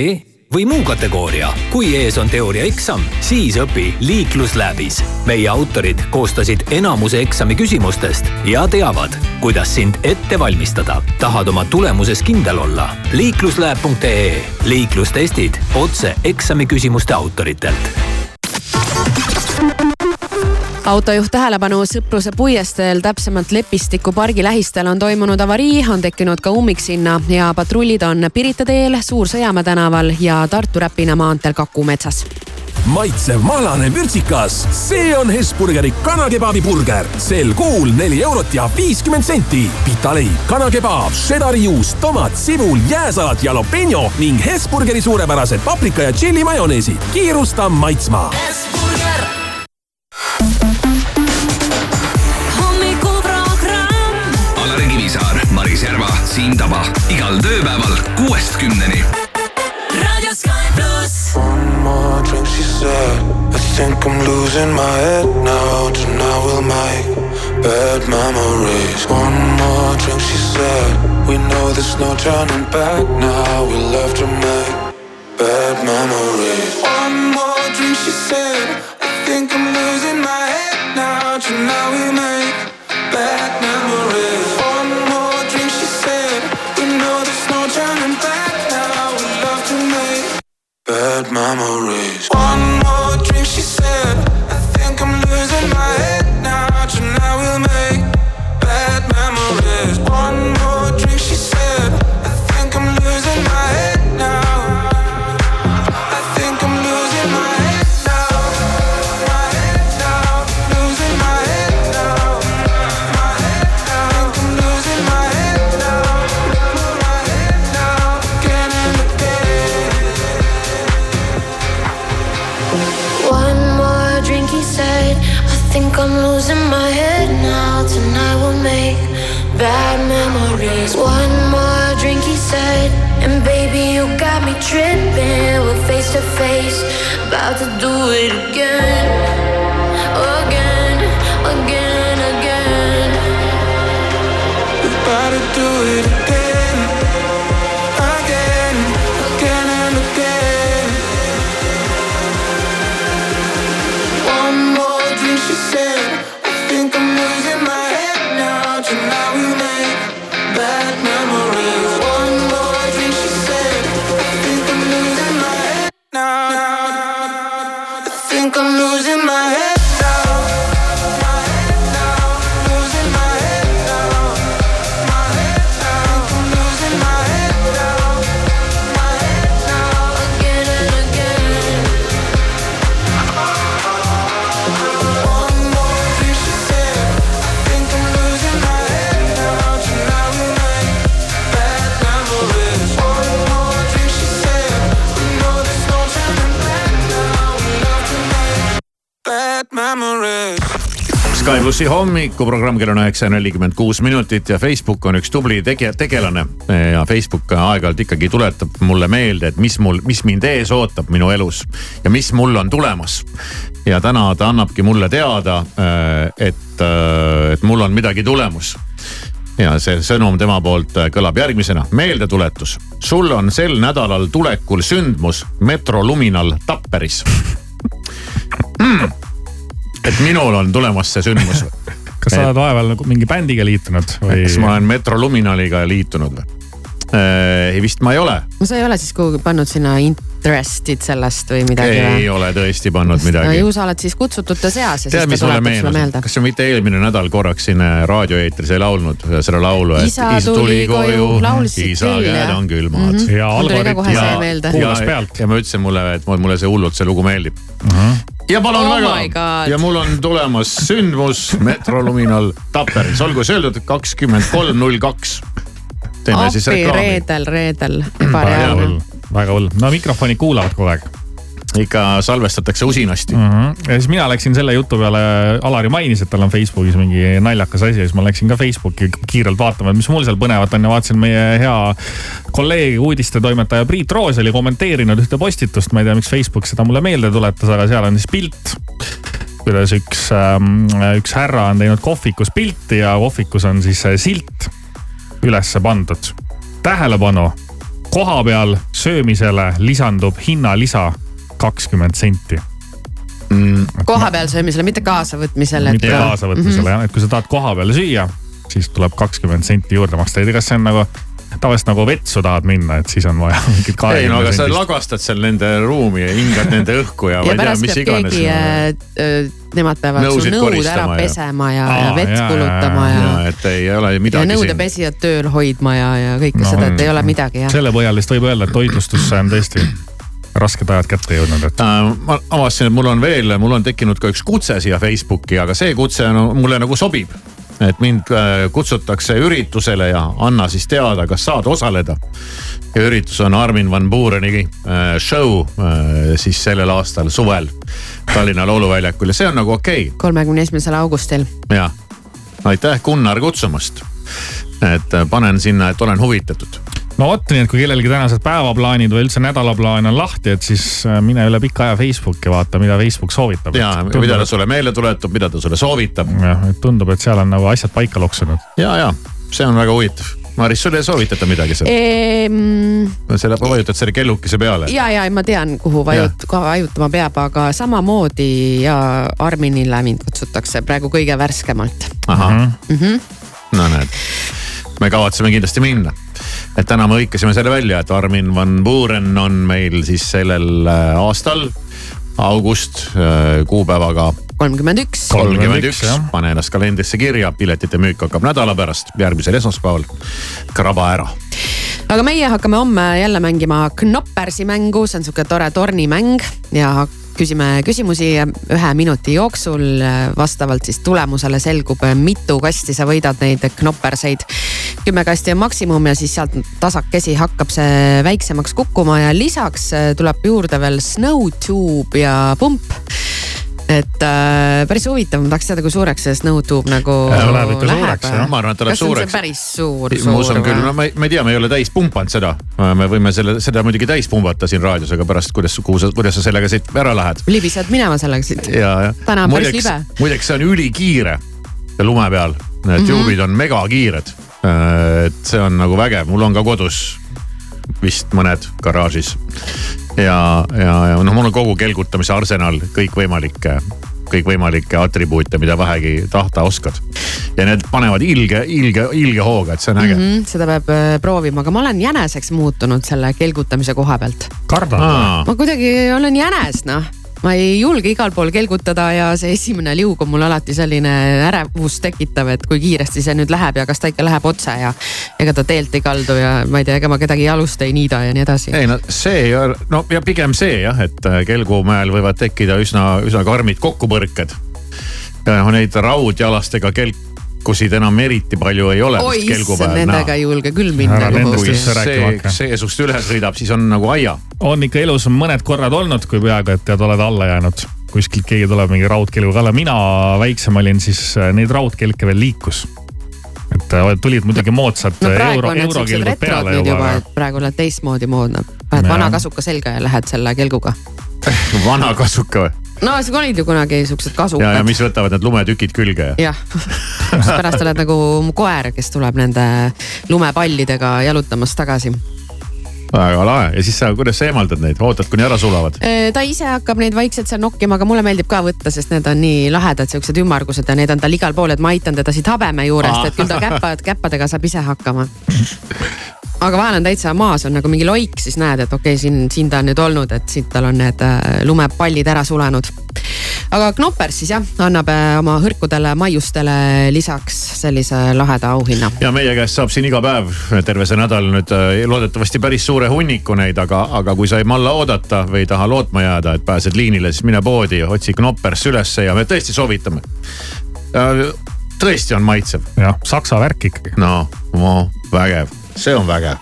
või muu kategooria. kui ees on teooriaeksam, siis õpi liiklusläbis. meie autorid koostasid enamuse eksami küsimustest ja teavad, kuidas sind ette valmistada. tahad oma tulemuses kindel olla? liikluslab.ee, liiklustestid otse eksamiküsimuste autoritelt autojuht tähelepanu Sõpruse puiesteel, täpsemalt Lepistiku pargi lähistel on toimunud avarii, on tekkinud ka ummiksinna ja patrullid on Pirita teel, Suur-Sõjamäe tänaval ja Tartu Räpina maanteel Kaku metsas maitsev mahlane vürtsikas, see on Hesburgeri kanakebabi burger. sel kuul neli eurot ja viiskümmend senti. pitaleib, kanakebaab, šedari juust, tomat, sibul, jääsalat, jalapeno ning Hesburgeri suurepärased paprika ja tšilli majoneesid. kiirusta maitsma. Hesburger Siim Taba igal tööpäeval kuuest kümneni. raadio Sky pluss. One more drink, she said. I think I'm losing my head now. Tonight we'll make bad memories. One more drink, she said. We know there's no turning back now. We love to make bad memories. One more drink, she said. I think I'm losing my head now. Tonight we'll make bad memories. Bad memories. One more drink, she plussi hommikuprogramm kell on üheksa nelikümmend kuus minutit ja Facebook on üks tubli tege-, tegelane. ja Facebook aeg-ajalt ikkagi tuletab mulle meelde, et mis mul, mis mind ees ootab minu elus ja mis mul on tulemas. ja täna ta annabki mulle teada, et, et mul on midagi tulemus ja see sõnum tema poolt kõlab järgmisena. meeldetuletus, sul on sel nädalal tulekul sündmus Metro Luminal Tapperis mm.. Et minul on tulemas see sündmus. kas sa oled vahepeal nagu mingi bändiga liitunud või? kas ma olen Metro Luminaliga liitunud või? ei vist ma ei ole. no sa ei ole siis kuhugi pannud sinna interested sellest või midagi või? ei ole tõesti pannud midagi. no ju sa oled siis kutsutute seas ja Tead, siis ta tuletab sulle meelde. kas sa mitte eelmine nädal korraks siin raadioeetris ei laulnud seda laulu? isa tuli koju, isa käed on külmad mm. -hmm. ja algoritm ja, kuulas pealt. ja ma ütlesin mulle, et mulle see hullult see lugu meeldib uh. -huh ja palun oh väga ja mul on tulemas sündmus Metro Luminal Tapperis, olgu see öeldud kakskümmend kolm null kaks. teeme siis reklaami. reedel, reedel, ebareaalne. Väga hull, no mikrofonid kuulavad kogu aeg ikka salvestatakse usinasti mm. -hmm. ja siis mina läksin selle jutu peale, Alari mainis, et tal on Facebookis mingi naljakas asi ja siis ma läksin ka Facebooki kiirelt vaatama, et mis mul seal põnevat on ja vaatasin meie hea kolleeg, uudistetoimetaja Priit Roos oli kommenteerinud ühte postitust, ma ei tea, miks Facebook seda mulle meelde tuletas, aga seal on siis pilt kuidas üks, ähm, üks härra on teinud kohvikus pilti ja kohvikus on siis silt ülesse pandud. tähelepanu, koha peal söömisele lisandub hinnalisa kakskümmend senti mm.. koha peal söömisele, mitte kaasavõtmisele. mitte kaasavõtmisele mm -hmm. jah, et kui sa tahad koha peale süüa, siis tuleb kakskümmend senti juurde maksta, ei tea, kas see on nagu tavaliselt nagu vetsu tahad minna, et siis on vaja mingit kahekümne ei no aga sa lagastad seal nende ruumi ja hingad nende õhku ja, ja ma ei tea, mis iganes. keegi äh, nemad peavad su nõud ära ja. pesema ja, Aa, ja vett ja, kulutama ja, ja. et ei ole midagi. ja nõudepesijad tööl hoidma ja, ja kõike no, seda, et ei ole midagi jah. selle põhjal vist võib öelda, et toitlustusse on tõesti rasked ajad kätte jõudnud, et äh,. ma avastasin, et mul on veel, mul on tekkinud ka üks kutse siia Facebooki, aga see kutse no, mulle nagu sobib et mind äh, kutsutakse üritusele ja anna siis teada, kas saad osaleda. ja üritus on Armin van Buureni äh, show äh, siis sellel aastal suvel Tallinna Lauluväljakul ja see on nagu okei okay.. kolmekümne esimesel augustil. jah, aitäh Gunnar kutsumast. et panen sinna, et olen huvitatud no vot, nii et kui kellelgi tänased päevaplaanid või üldse nädalaplaan on lahti, et siis äh, mine üle pika aja Facebooki, vaata, mida Facebook soovitab. ja, mida ta sulle meelde tuletab, mida ta sulle soovitab. jah, et tundub, et seal on nagu asjad paika loksunud. ja, ja see on väga huvitav. Maris, sulle ei soovitata midagi seal ehm...? selle, vajutad selle kellukese peale? ja, ja ma tean, kuhu vajut-, vajutama peab, aga samamoodi ja Arminile mind kutsutakse praegu kõige värskemalt. ahah mm -hmm. no näed, me kavatseme kindlasti minna et täna me hõikasime selle välja, et Armin van Buuren on meil siis sellel äh, aastal august äh, kuupäevaga. kolmkümmend üks. kolmkümmend üks, pane ennast kalendrisse kirja, piletite müük hakkab nädala pärast, järgmisel esmaspäeval. kraba ära aga meie hakkame homme jälle mängima Knoppersi mängu, see on sihuke tore tornimäng ja küsime küsimusi ühe minuti jooksul. vastavalt siis tulemusele selgub, mitu kasti sa võidad neid knopperseid. kümme kasti on maksimum ja siis sealt tasakesi hakkab see väiksemaks kukkuma ja lisaks tuleb juurde veel Snowtube ja pump et äh, päris huvitav, ma tahaks teada, kui suureks see Snowtube nagu läheb. ikka suureks jah, ma arvan, et ta läheb suureks. päris suur, suur. ma usun küll, no ma ei, ma ei tea, me ei ole täis pumpanud seda. me võime selle, seda muidugi täis pumbata siin raadios, aga pärast, kuidas, kuhu sa, kuidas sa sellega siit ära lähed? libised minema sellega siit. täna on päris libe. muideks see on ülikiire lume peal, need mm -hmm. juubid on megakiired. Äh, et see on nagu vägev, mul on ka kodus vist mõned garaažis ja, ja, ja noh, mul on kogu kelgutamise arsenal kõikvõimalikke kõikvõimalikke atribuute, mida vähegi tahta oskad. ja need panevad ilge, ilge, ilge hooga, et see on äge mm. -hmm, seda peab äh, proovima, aga ma olen jäneseks muutunud selle kelgutamise koha pealt. ma kuidagi olen jänes noh ma ei julge igal pool kelgutada ja see esimene liug on mul alati selline ärevust tekitav, et kui kiiresti see nüüd läheb ja kas ta ikka läheb otse ja ega ta teelt ei kaldu ja ma ei tea, ega ma kedagi jalust ei niida ja nii edasi. ei no see ei ole, no ja pigem see jah, et äh, kelgumäel võivad tekkida üsna, üsna karmid kokkupõrked. ja noh, neid raudjalastega kelk pakkusid enam eriti palju ei ole. oi issand, nendega ei julge küll minna. kui see, see sust üle sõidab, siis on nagu aia. on ikka elus mõned korrad olnud, kui peaaegu et tead, oled alla jäänud kuskilt keegi tuleb mingi raudkelguga alla, mina väiksem olin, siis äh, neid raudkelke veel liikus et äh, tulid muidugi moodsad no, euro, eurokelgud peale juba. juba praegu oled teistmoodi moodne, paned vana kasuka selga ja lähed selle kelguga vana kasuka või? no sa olid ju kunagi siuksed kasukad. ja, ja mis võtavad need lumetükid külge. jah, pärast oled nagu koer, kes tuleb nende lumepallidega jalutamas tagasi väga lahe ja siis sa, kuidas sa eemaldad neid, ootad kuni ära sulavad? ta ise hakkab neid vaikselt seal nokkima, aga mulle meeldib ka võtta, sest need on nii lahedad, siuksed ümmargused ja need on tal igal pool, et ma aitan teda siit habeme juurest, et küll ta käpad, käppadega saab ise hakkama aga vahel on täitsa maas on nagu mingi loik, siis näed, et okei okay,, siin, siin ta on nüüd olnud, et siit tal on need äh, lumepallid ära sulenud. aga Knoppers siis jah, annab äh, oma hõrkudele maiustele lisaks sellise laheda auhinna. ja meie käest saab siin iga päev terve see nädal nüüd äh, loodetavasti päris suure hunniku neid, aga, aga kui sa ei malla oodata või ei taha lootma jääda, et pääsed liinile, siis mine poodi, otsi Knoppers ülesse ja me tõesti soovitame tõesti on maitsev. jah, saksa värk ikkagi. no, no vägev see on pluss.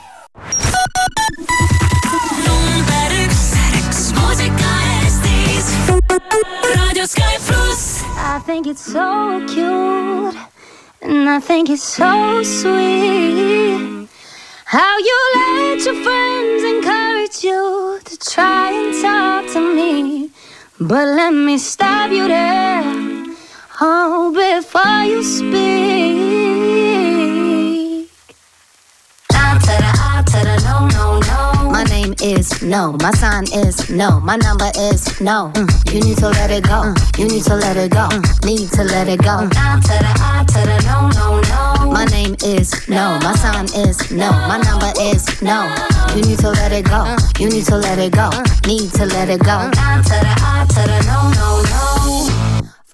I think it's so cute and I think it's so sweet. How you let your friends encourage you to try and talk to me. But let me stop you there. Oh, before you speak. To the no, no, no. My name is no. My sign is no. My number is no. Mm. You need to let it go. Mm. You need to let it go. Mm. Need to let it go. Nah to the I to the no, no, no. My name is no. My sign is no. My number is no. You need to let it go. You need to let it go. Need to let it go. Nah to the I to the no, no, no.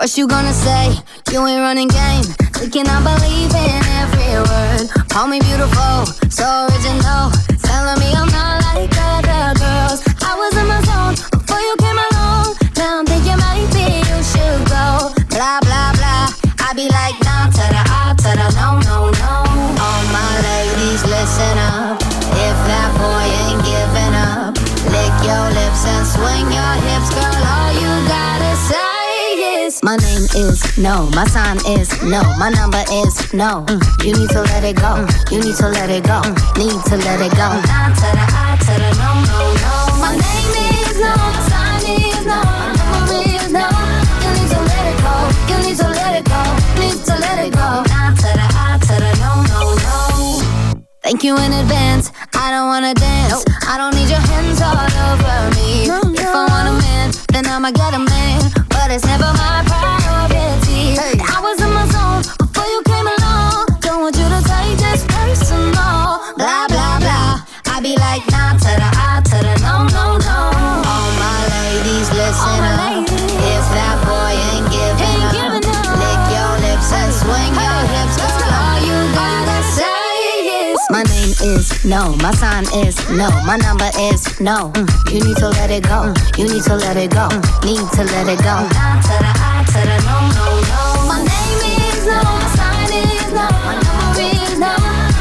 First you gonna say you ain't running game, thinking I believe in every word. Call me beautiful, so original, telling me I'm not like other girls. I was in my zone before you came along. Now I'm thinking maybe you should go. Blah blah blah. I be like nah to the I to the no. Is my name is no. My sign is no. My number is no. Mm. You need to let it go. Mm. You need to let it go. Mm. Need to let it go. Nah to the I to the no no no. My name is no. My sign is no. My number is no. You need to let it go. You need to let it go. Need to let it go. Nah to the I to the no no no. Thank you in advance. I don't wanna dance. I don't need your hands all over me. If I want a man, then I'ma get a man. But it's never my no. My sign is no. My number is no. Mm. You need to let it go. Mm. You need to let it go. Mm. Need to let it go. Nah to the I to the no no no. My name is no. My sign is no. My number is no.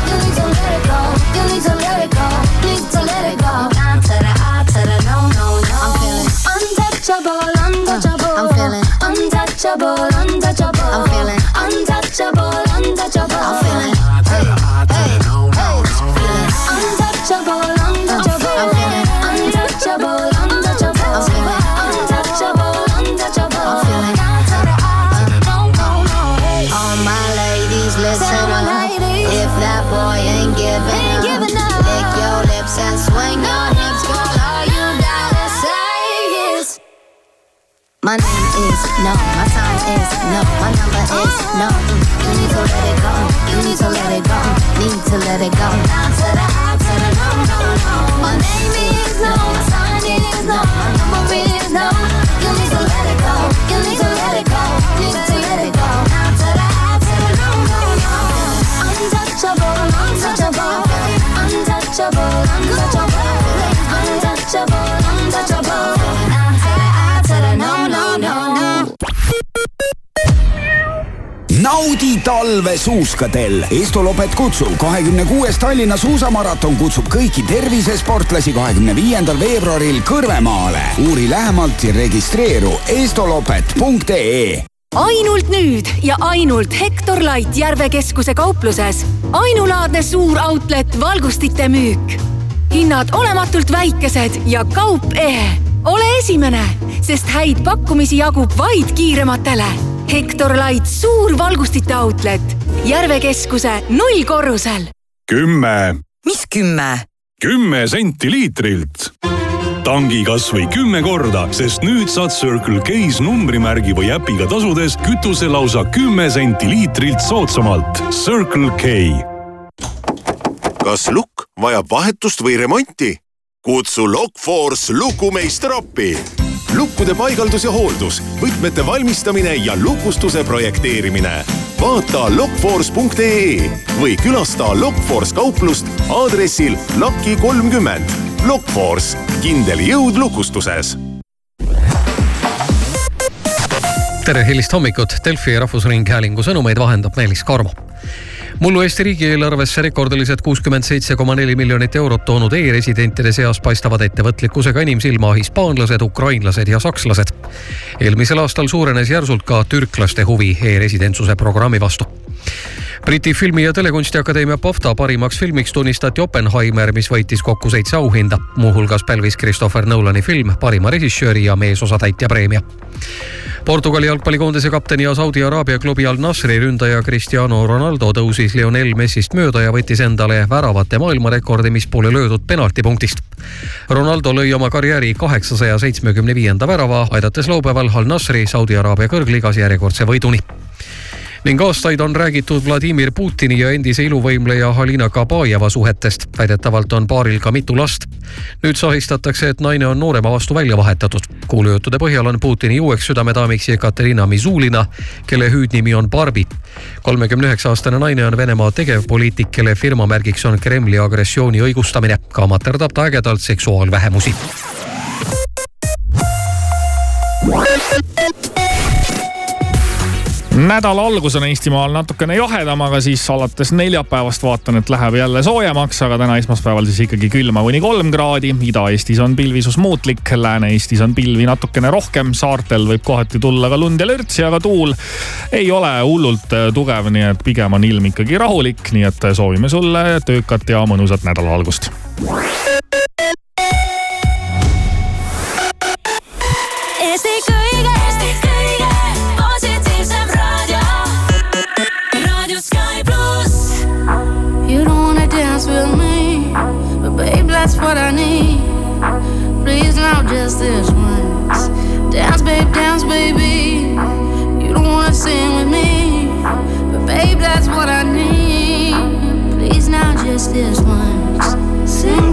You need to let it go. You need to let it go. Need to let it go. To the I to the no no no. I'm feeling untouchable, untouchable. I'm feeling untouchable, untouchable. My name is no, my sign is no, my number is no. You need to let it go, you need to let it go, need to let it go. Down to the I to the no, no, no. My name is talve suuskadel. Estolopet kutsub kahekümne kuues Tallinna suusamaraton kutsub kõiki tervisesportlasi kahekümne viiendal veebruaril Kõrvemaale. uuri lähemalt ja registreeru estolopet.ee ainult nüüd ja ainult Hektor Light Järve keskuse kaupluses. ainulaadne suur outlet valgustite müük. hinnad olematult väikesed ja kaup ehe. ole esimene, sest häid pakkumisi jagub vaid kiirematele. Hektor Light suur valgustite outlet Järve keskuse nullkorrusel. kümme. mis kümme? kümme senti liitrilt. tangi kasvõi kümme korda, sest nüüd saad Circle K-s numbrimärgi või äpiga tasudes kütuse lausa kümme senti liitrilt soodsamalt. Circle K. kas lukk vajab vahetust või remonti? kutsu Lockforce lukumeister appi. Lukkude paigaldus ja hooldus, võtmete valmistamine ja lukustuse projekteerimine. vaata lockforce.ee või külasta Lockforce kauplust aadressil Laki kolmkümmend. Lockforce, kindel jõud lukustuses tere hilist hommikut, Delfi Rahvusringhäälingu sõnumeid vahendab Meelis Karmo mullu Eesti riigieelarvesse rekordilised kuuskümmend seitse koma neli miljonit eurot toonud e-residentide seas paistavad ettevõtlikkusega inimsilma hispaanlased, ukrainlased ja sakslased. eelmisel aastal suurenes järsult ka türklaste huvi e-residentsuse programmi vastu Briti Filmi- ja Telekunstiakadeemia BAFTA parimaks filmiks tunnistati Oppenheimer, mis võitis kokku seitse auhinda. muuhulgas pälvis Christopher Nolani film parima režissööri ja meesosatäitja preemia. Portugali jalgpallikoondise kapteni ja Saudi Araabia klubi Al Nasri ründaja Cristiano Ronaldo tõusis Lionel Messist mööda ja võttis endale väravate maailmarekordi, mis pole löödud penaltipunktist. Ronaldo lõi oma karjääri kaheksasaja seitsmekümne viienda värava, aidates laupäeval Al Nasri Saudi Araabia kõrgligas järjekordse võiduni ning aastaid on räägitud Vladimir Putini ja endise iluvõimleja Halina Kabajeva suhetest. väidetavalt on paaril ka mitu last. nüüd sahistatakse, et naine on noorema vastu välja vahetatud. kuulujuttude põhjal on Putini uueks südamedaamiks Jekaterina Mizulina, kelle hüüdnimi on Barbi. kolmekümne üheksa aastane naine on Venemaa tegevpoliitik, kelle firmamärgiks on Kremli agressiooni õigustamine. ka materdab ta ägedalt seksuaalvähemusi nädala algus on Eestimaal natukene jahedam, aga siis alates neljapäevast vaatan, et läheb jälle soojemaks, aga täna esmaspäeval siis ikkagi külma kuni kolm kraadi. Ida-Eestis on pilvisus muutlik, Lääne-Eestis on pilvi natukene rohkem, saartel võib kohati tulla ka lund ja lörtsi, aga tuul ei ole hullult äh, tugev, nii et pigem on ilm ikkagi rahulik, nii et soovime sulle töökat ja mõnusat nädala algust. Just this once. Sing.